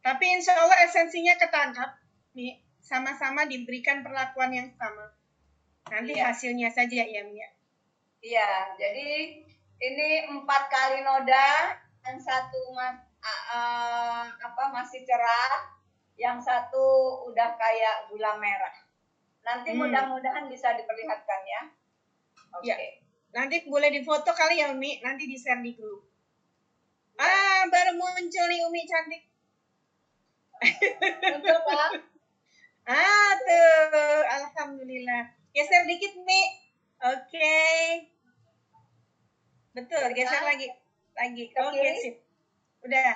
[SPEAKER 2] Tapi insya Allah esensinya ketangkap. Mi. Sama-sama diberikan perlakuan yang sama. Nanti
[SPEAKER 1] Iya.
[SPEAKER 2] hasilnya saja ya Mi. ya.
[SPEAKER 1] Iya, jadi ini empat kali noda, yang satu mas, a- apa masih cerah, yang satu udah kayak gula merah. Nanti
[SPEAKER 2] Hmm.
[SPEAKER 1] mudah-mudahan bisa diperlihatkan ya. Oke.
[SPEAKER 2] Ya. Nanti boleh difoto kali ya Umi. Nanti di-share di grup. Ah, baru muncul nih Umi cantik.
[SPEAKER 1] Muncul Pak?
[SPEAKER 2] Ah, tuh. Alhamdulillah. Geser dikit, Mi. Oke. Betul, geser lagi. Lagi.
[SPEAKER 1] Ke
[SPEAKER 2] Oke,
[SPEAKER 1] kiri?
[SPEAKER 2] sip. Udah.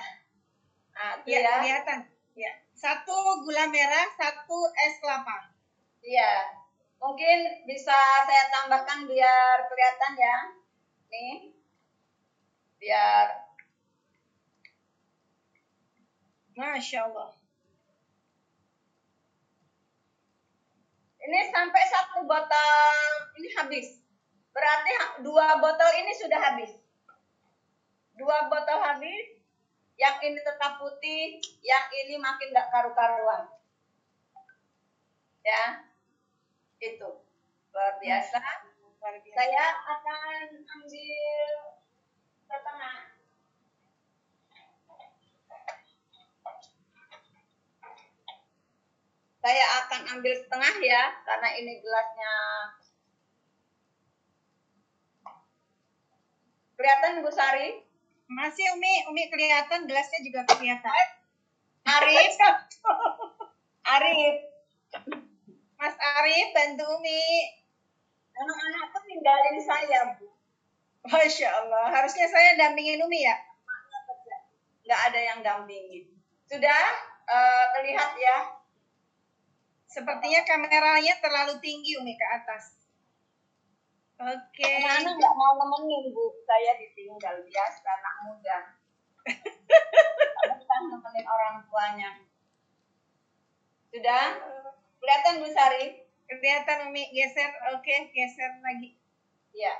[SPEAKER 1] Nah, itu
[SPEAKER 2] Ya,
[SPEAKER 1] ya.
[SPEAKER 2] kelihatan. Ya. Satu gula merah, satu es kelapa.
[SPEAKER 1] Iya. Mungkin bisa saya tambahkan biar kelihatan ya. Nih. Biar
[SPEAKER 2] Masya Allah.
[SPEAKER 1] Ini sampai satu botol ini habis. Berarti dua botol ini sudah habis. Dua botol habis. Yang ini tetap putih, yang ini makin nggak karu-karuan. Ya, itu luar biasa.
[SPEAKER 2] Luar biasa.
[SPEAKER 1] Saya akan ambil setengah. Saya akan ambil setengah ya, karena ini gelasnya. Kelihatan Bu Sari?
[SPEAKER 2] Masih Umi, Umi kelihatan, gelasnya juga kelihatan.
[SPEAKER 1] Arif, Arif,
[SPEAKER 2] Mas Arif bantu Umi.
[SPEAKER 1] Anak-anak tuh tinggalin saya, Bu.
[SPEAKER 2] Masya Allah. Harusnya saya dampingin Umi ya?
[SPEAKER 1] Nggak ada yang dampingin. Sudah eh, terlihat ya?
[SPEAKER 2] Sepertinya kameranya terlalu tinggi Umi ke atas. Oke.
[SPEAKER 1] Anak-anak nggak mau nemenin, Bu. Saya ditinggal biasa, anak muda. Bukan nemenin orang tuanya. Sudah? Kelihatan, Bu Sari?
[SPEAKER 2] Kelihatan Umi geser. Oke, geser lagi.
[SPEAKER 1] Iya.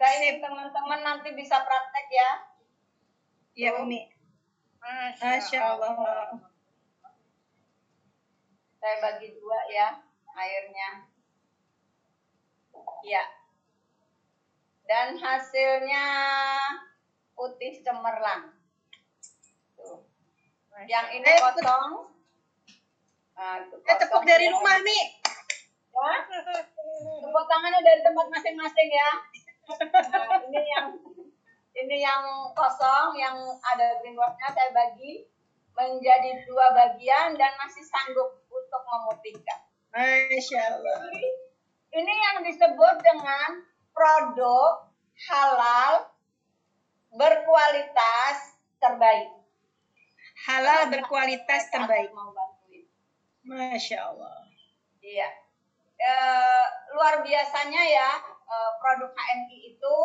[SPEAKER 1] Saya ingin teman-teman nanti bisa praktek ya.
[SPEAKER 2] Ya
[SPEAKER 1] Tuh.
[SPEAKER 2] Umi.
[SPEAKER 1] Masya,
[SPEAKER 2] Masya Allah.
[SPEAKER 1] Saya bagi dua ya airnya. Ya. Dan hasilnya putih cemerlang. Tuh. Yang ini
[SPEAKER 2] Eh,
[SPEAKER 1] kosong. Nah,
[SPEAKER 2] Eh, tepuk dari
[SPEAKER 1] Yang
[SPEAKER 2] rumah Mi.
[SPEAKER 1] Ya. Tepuk tangannya dari tempat masing-masing ya. Nah, ini yang ini yang kosong yang ada greenwashnya saya bagi menjadi dua bagian dan masih sanggup untuk memutihkan.
[SPEAKER 2] Masya Allah.
[SPEAKER 1] Ini yang disebut dengan produk halal berkualitas terbaik.
[SPEAKER 2] Halal berkualitas terbaik.
[SPEAKER 1] Mau bantuin.
[SPEAKER 2] Masya Allah.
[SPEAKER 1] Iya. Eh, luar biasanya ya eh, produk HNI itu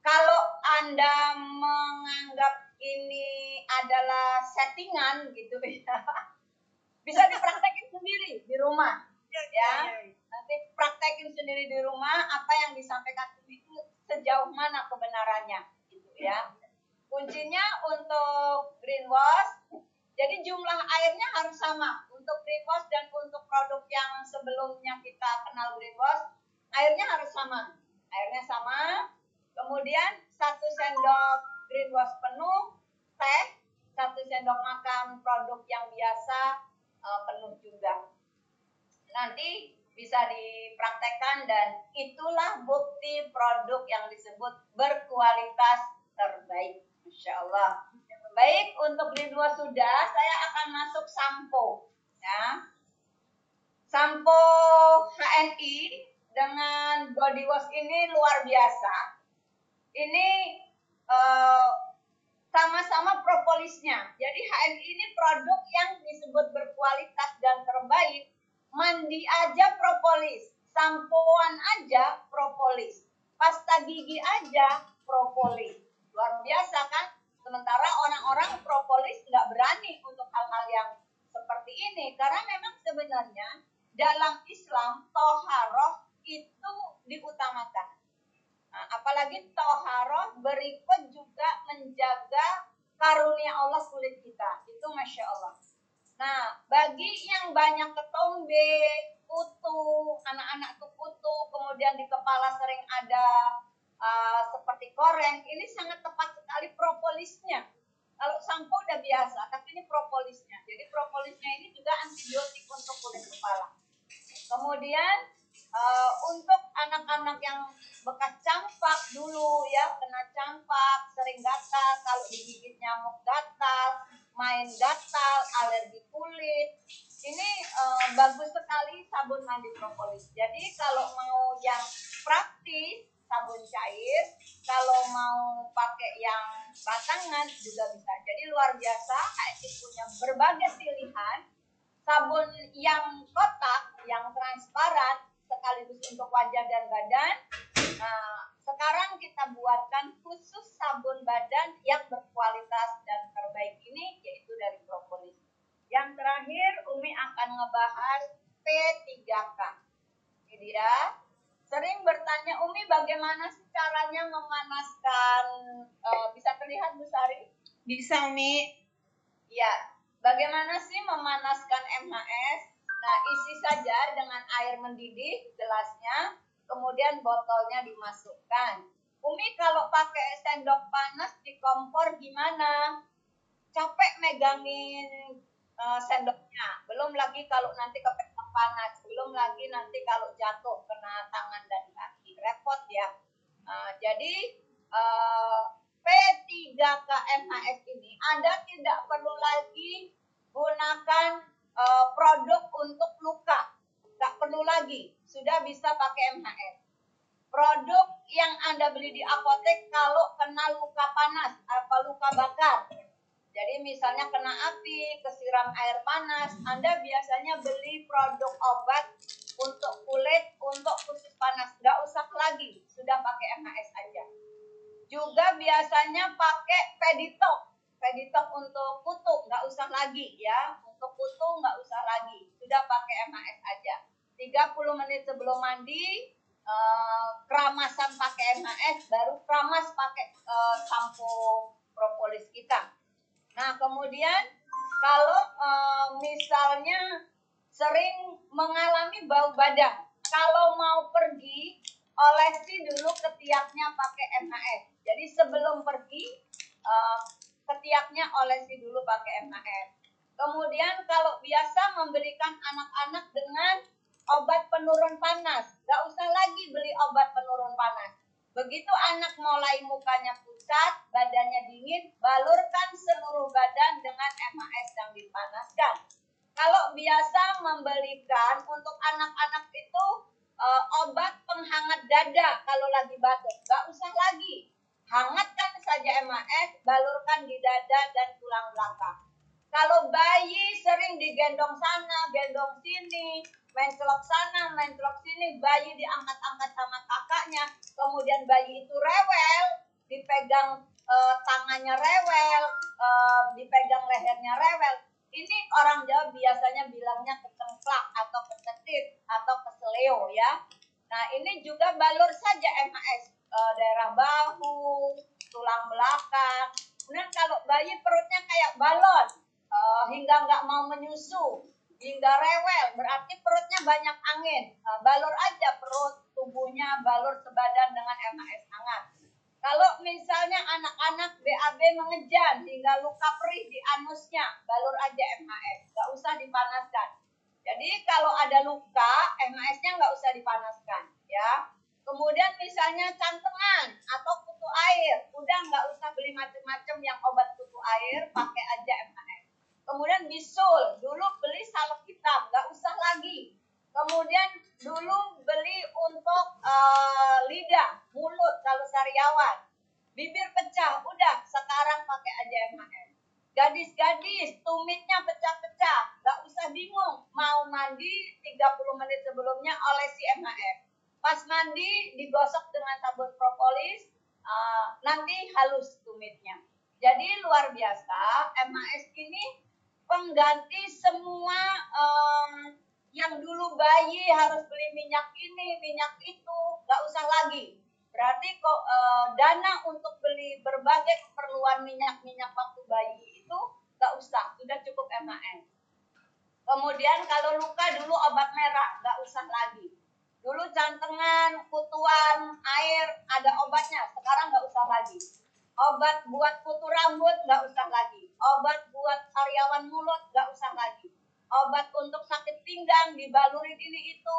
[SPEAKER 1] kalau Anda menganggap ini adalah settingan gitu ya. Bisa dipraktekin sendiri di rumah ya. Nanti praktekin sendiri di rumah apa yang disampaikan itu sejauh mana kebenarannya gitu ya. Kuncinya untuk greenwash jadi jumlah airnya harus sama untuk greenwash dan untuk produk yang sebelumnya kita kenal greenwash, airnya harus sama. Airnya sama. Kemudian satu sendok greenwash penuh teh, satu sendok makan produk yang biasa eh, penuh juga. Nanti bisa dipraktekkan dan itulah bukti produk yang disebut berkualitas terbaik. Insya Allah. Baik, untuk di dua sudah, saya akan masuk sampo. Ya. Sampo HNI dengan body wash ini luar biasa. Ini eh, sama-sama propolisnya. Jadi HNI ini produk yang disebut berkualitas dan terbaik. Mandi aja propolis, sampoan aja propolis, pasta gigi aja propolis. Luar biasa kan? Sementara orang-orang propolis nggak berani untuk hal-hal yang seperti ini karena memang sebenarnya dalam Islam toharoh itu diutamakan. Nah, apalagi toharoh berikut juga menjaga karunia Allah kulit kita. Itu masya Allah. Nah, bagi yang banyak ketombe, kutu, anak-anak kutu, kemudian di kepala sering ada uh, seperti koreng, ini sangat tepat sekali propolisnya. Kalau sampo udah biasa, tapi ini propolisnya. Jadi propolisnya ini juga antibiotik untuk kulit kepala. Kemudian uh, untuk anak-anak yang bekas campak dulu ya, kena campak, sering gatal, kalau digigit nyamuk gatal, main gatal, alergi kulit. Ini uh, bagus sekali sabun mandi propolis. Jadi kalau mau yang praktis, sabun cair, kalau mau pakai yang batangan juga bisa. Jadi luar biasa, HSI punya berbagai pilihan. Sabun yang kotak, yang transparan, sekaligus untuk wajah dan badan. Nah, sekarang kita buatkan khusus sabun badan yang berkualitas dan terbaik ini, yaitu dari propolis. Yang terakhir, Umi akan ngebahas P3K. Ini dia. Sering bertanya, Umi bagaimana sih caranya memanaskan, eh, bisa terlihat Bu Sari?
[SPEAKER 2] Bisa Umi.
[SPEAKER 1] Ya, bagaimana sih memanaskan MHS? Nah, isi saja dengan air mendidih gelasnya, kemudian botolnya dimasukkan. Umi kalau pakai sendok panas di kompor gimana? Capek megangin eh, sendoknya. Belum lagi kalau nanti kepegang panas, belum lagi nanti kalau jatuh kena tangan dan kaki. Repot ya. Nah, jadi eh, P3K MHS ini Anda tidak perlu lagi gunakan uh, produk untuk luka. Nggak perlu lagi. Sudah bisa pakai MHS. produk yang anda beli di apotek kalau kena luka panas apa luka bakar. Jadi misalnya kena api kesiram air panas anda biasanya beli produk obat untuk kulit untuk khusus panas. Nggak usah lagi. Sudah pakai MHS aja. Juga biasanya pakai peditop Peditok untuk kutu, nggak usah lagi ya. Untuk kutu nggak usah lagi, sudah pakai MHS aja. 30 menit sebelum mandi, uh, keramasan pakai MHS, baru keramas pakai uh, sampo propolis kita. Nah, kemudian kalau uh, misalnya sering mengalami bau badan, kalau mau pergi, olesi dulu ketiaknya pakai MHS. Jadi sebelum pergi, ketiaknya olesi dulu pakai MHS. Kemudian kalau biasa memberikan anak-anak dengan obat penurun panas. Gak usah lagi beli obat penurun panas. Begitu anak mulai mukanya pucat, badannya dingin, balurkan seluruh badan dengan MAS yang dipanaskan. Kalau biasa membelikan untuk anak-anak itu e, obat penghangat dada kalau lagi batuk, gak usah lagi. Hangatkan saja MAS, balurkan di dada dan tulang belakang. Kalau bayi sering digendong sana, gendong sini, main celok sana, main celok sini, bayi diangkat-angkat sama kakaknya, kemudian bayi itu rewel, dipegang e, tangannya rewel, e, dipegang lehernya rewel. Ini orang Jawa biasanya bilangnya kecengklak atau kecetit atau keseleo ya. Nah ini juga balur saja MAS e, daerah bahu, tulang belakang. Kemudian kalau bayi perutnya kayak balon e, hingga nggak mau menyusu, hingga rewel berarti perutnya banyak angin. Nah, balur aja perut tubuhnya balur sebadan dengan MHS hangat. Kalau misalnya anak-anak BAB mengejan hingga luka perih di anusnya balur aja MHS nggak usah dipanaskan. Jadi kalau ada luka MHS-nya nggak usah dipanaskan ya kemudian misalnya cantengan atau kutu air udah nggak usah beli macam-macam yang obat kutu air pakai aja MHS Kemudian bisul, dulu beli salep hitam, nggak usah lagi. Kemudian dulu beli untuk uh, lidah, mulut kalau sariawan. Bibir pecah, udah sekarang pakai aja MHM. Gadis-gadis, tumitnya pecah-pecah, nggak usah bingung. Mau mandi 30 menit sebelumnya olesi MHM. Pas mandi digosok dengan sabun propolis, uh, nanti halus tumitnya. Jadi luar biasa, MHS ini pengganti semua um, yang dulu bayi harus beli minyak ini, minyak itu, nggak usah lagi. Berarti kok uh, dana untuk beli berbagai keperluan minyak-minyak waktu bayi itu nggak usah, sudah cukup MAN. Kemudian kalau luka dulu obat merah, nggak usah lagi. Dulu jantengan, kutuan, air, ada obatnya. Sekarang nggak usah lagi. Obat buat kutu rambut nggak usah lagi. Obat buat karyawan mulut nggak usah lagi. Obat untuk sakit pinggang dibalurin ini itu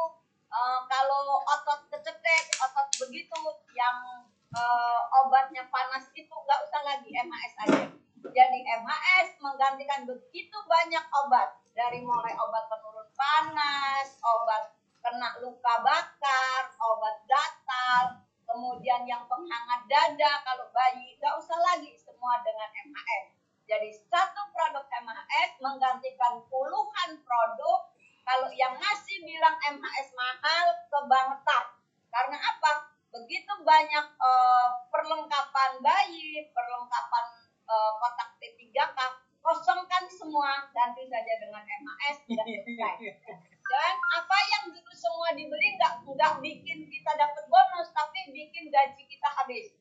[SPEAKER 1] uh, kalau otot kecetek otot begitu yang uh, obatnya panas itu nggak usah lagi MHS aja. Jadi MHS menggantikan begitu banyak obat. Dari mulai obat penurun panas obat kena luka bakar obat gatal kemudian yang penghangat dada kalau bayi, nggak usah lagi semua dengan MHS. Jadi satu produk MHS menggantikan puluhan produk. Kalau yang masih bilang MHS mahal, kebangetan. Karena apa? Begitu banyak uh, perlengkapan bayi, perlengkapan uh, kotak T3K, kosongkan semua, ganti saja dengan MHS, sudah selesai. Dan apa yang dulu semua dibeli nggak nggak bikin kita dapat bonus, tapi bikin gaji kita habis.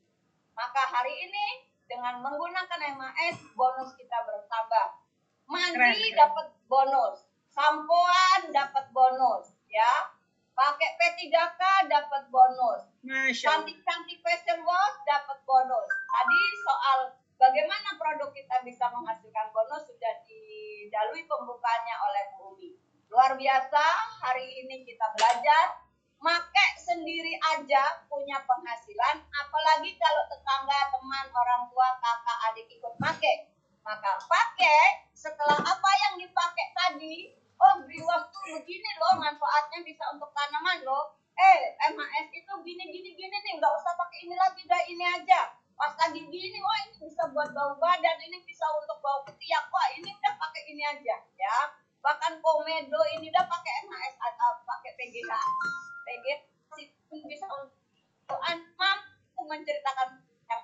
[SPEAKER 1] Maka hari ini dengan menggunakan MAS bonus kita bertambah. Mandi dapat bonus, sampoan dapat bonus, ya. Pakai P3K dapat bonus. Cantik-cantik facial wash dapat bonus. Tadi soal bagaimana produk kita bisa menghasilkan bonus sudah didalui pembukaannya oleh Bu. Luar biasa, hari ini kita belajar make sendiri aja punya penghasilan, apalagi kalau tetangga, teman, orang tua, kakak, adik ikut pakai. Maka pakai setelah apa yang dipakai tadi, oh beri waktu begini loh manfaatnya bisa untuk tanaman loh. Eh MHS itu gini gini gini nih nggak usah pakai ini lagi udah ini aja. Pas lagi gini wah ini bisa buat bau badan ini bisa untuk bau ketiak wah ini udah pakai ini aja ya bahkan komedo ini udah pakai MHS atau pakai PGH PGH bisa untuk mampu menceritakan yang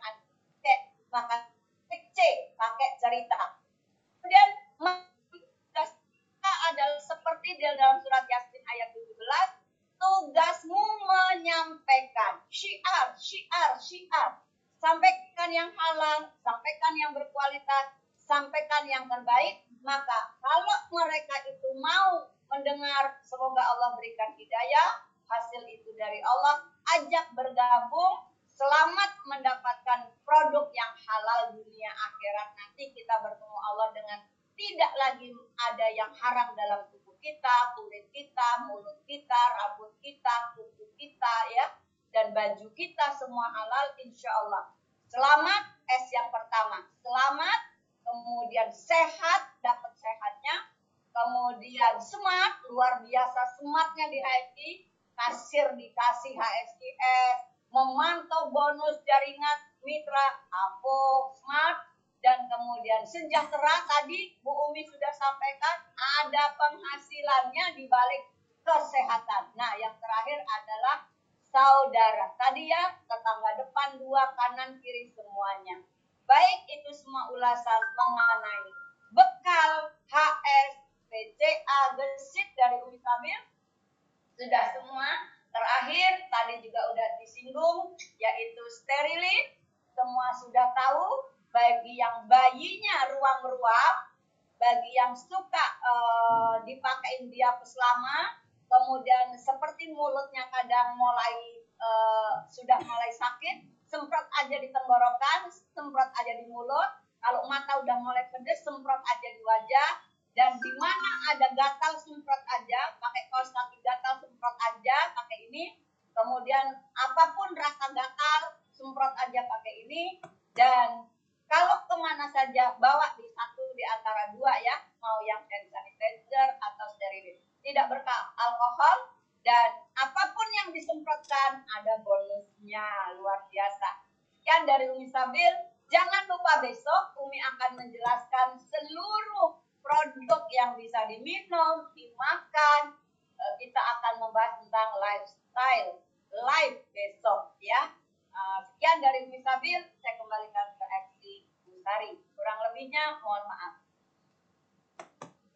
[SPEAKER 1] kayak makan C pakai cerita. Kemudian adalah seperti di dalam surat Yasin ayat 17 tugasmu menyampaikan. Syiar, syiar, syiar. Sampaikan yang halal, sampaikan yang berkualitas, sampaikan yang terbaik. Maka kalau mereka itu mau mendengar, semoga Allah berikan hidayah, hasil itu dari Allah, ajak bergabung, selamat mendapatkan produk yang halal dunia akhirat. Nanti kita bertemu Allah dengan tidak lagi ada yang haram dalam tubuh kita, kulit kita, mulut kita, rambut kita, kuku kita ya, dan baju kita semua halal insya Allah. Selamat S yang pertama, kemudian sehat, dapat sehatnya, kemudian smart, luar biasa smartnya di HSI, kasir dikasih HSIS, memantau bonus jaringan mitra, Apo, smart, dan kemudian sejahtera tadi Bu Umi sudah sampaikan ada penghasilannya di balik kesehatan. Nah, yang terakhir adalah saudara. Tadi ya tetangga depan dua kanan kiri semuanya. Baik itu semua ulasan mengenai bekal HS PCA gesit dari Umi Samil sudah semua. Terakhir tadi juga udah disinggung yaitu sterilin semua sudah tahu bagi yang bayinya ruang-ruang, bagi yang suka uh, dipakein dia lama, kemudian seperti mulutnya kadang mulai uh, sudah mulai sakit, semprot aja di tenggorokan, semprot aja di mulut, kalau mata udah mulai pedes, semprot aja di wajah, dan di mana ada gatal semprot aja, pakai kaos kaki gatal semprot aja, pakai ini, kemudian apa pun rasa gatal, semprot aja pakai ini, dan kalau ke mana saja bawa di satu di antara dua ya, mau yang hand sanitizer atau sterilin. Tidak beralkohol dan apa pun yang disemprotkan ada bonusnya luar biasa. Sekian dari Umi Sabil. Jangan lupa besok Umi akan menjelaskan seluruh produk yang bisa diminum, dimakan. Eh, kita akan membahas tentang lifestyle, life besok ya. Eh, sekian dari Umi Sabil, saya kembalikan ke Sari. Kurang lebihnya mohon maaf.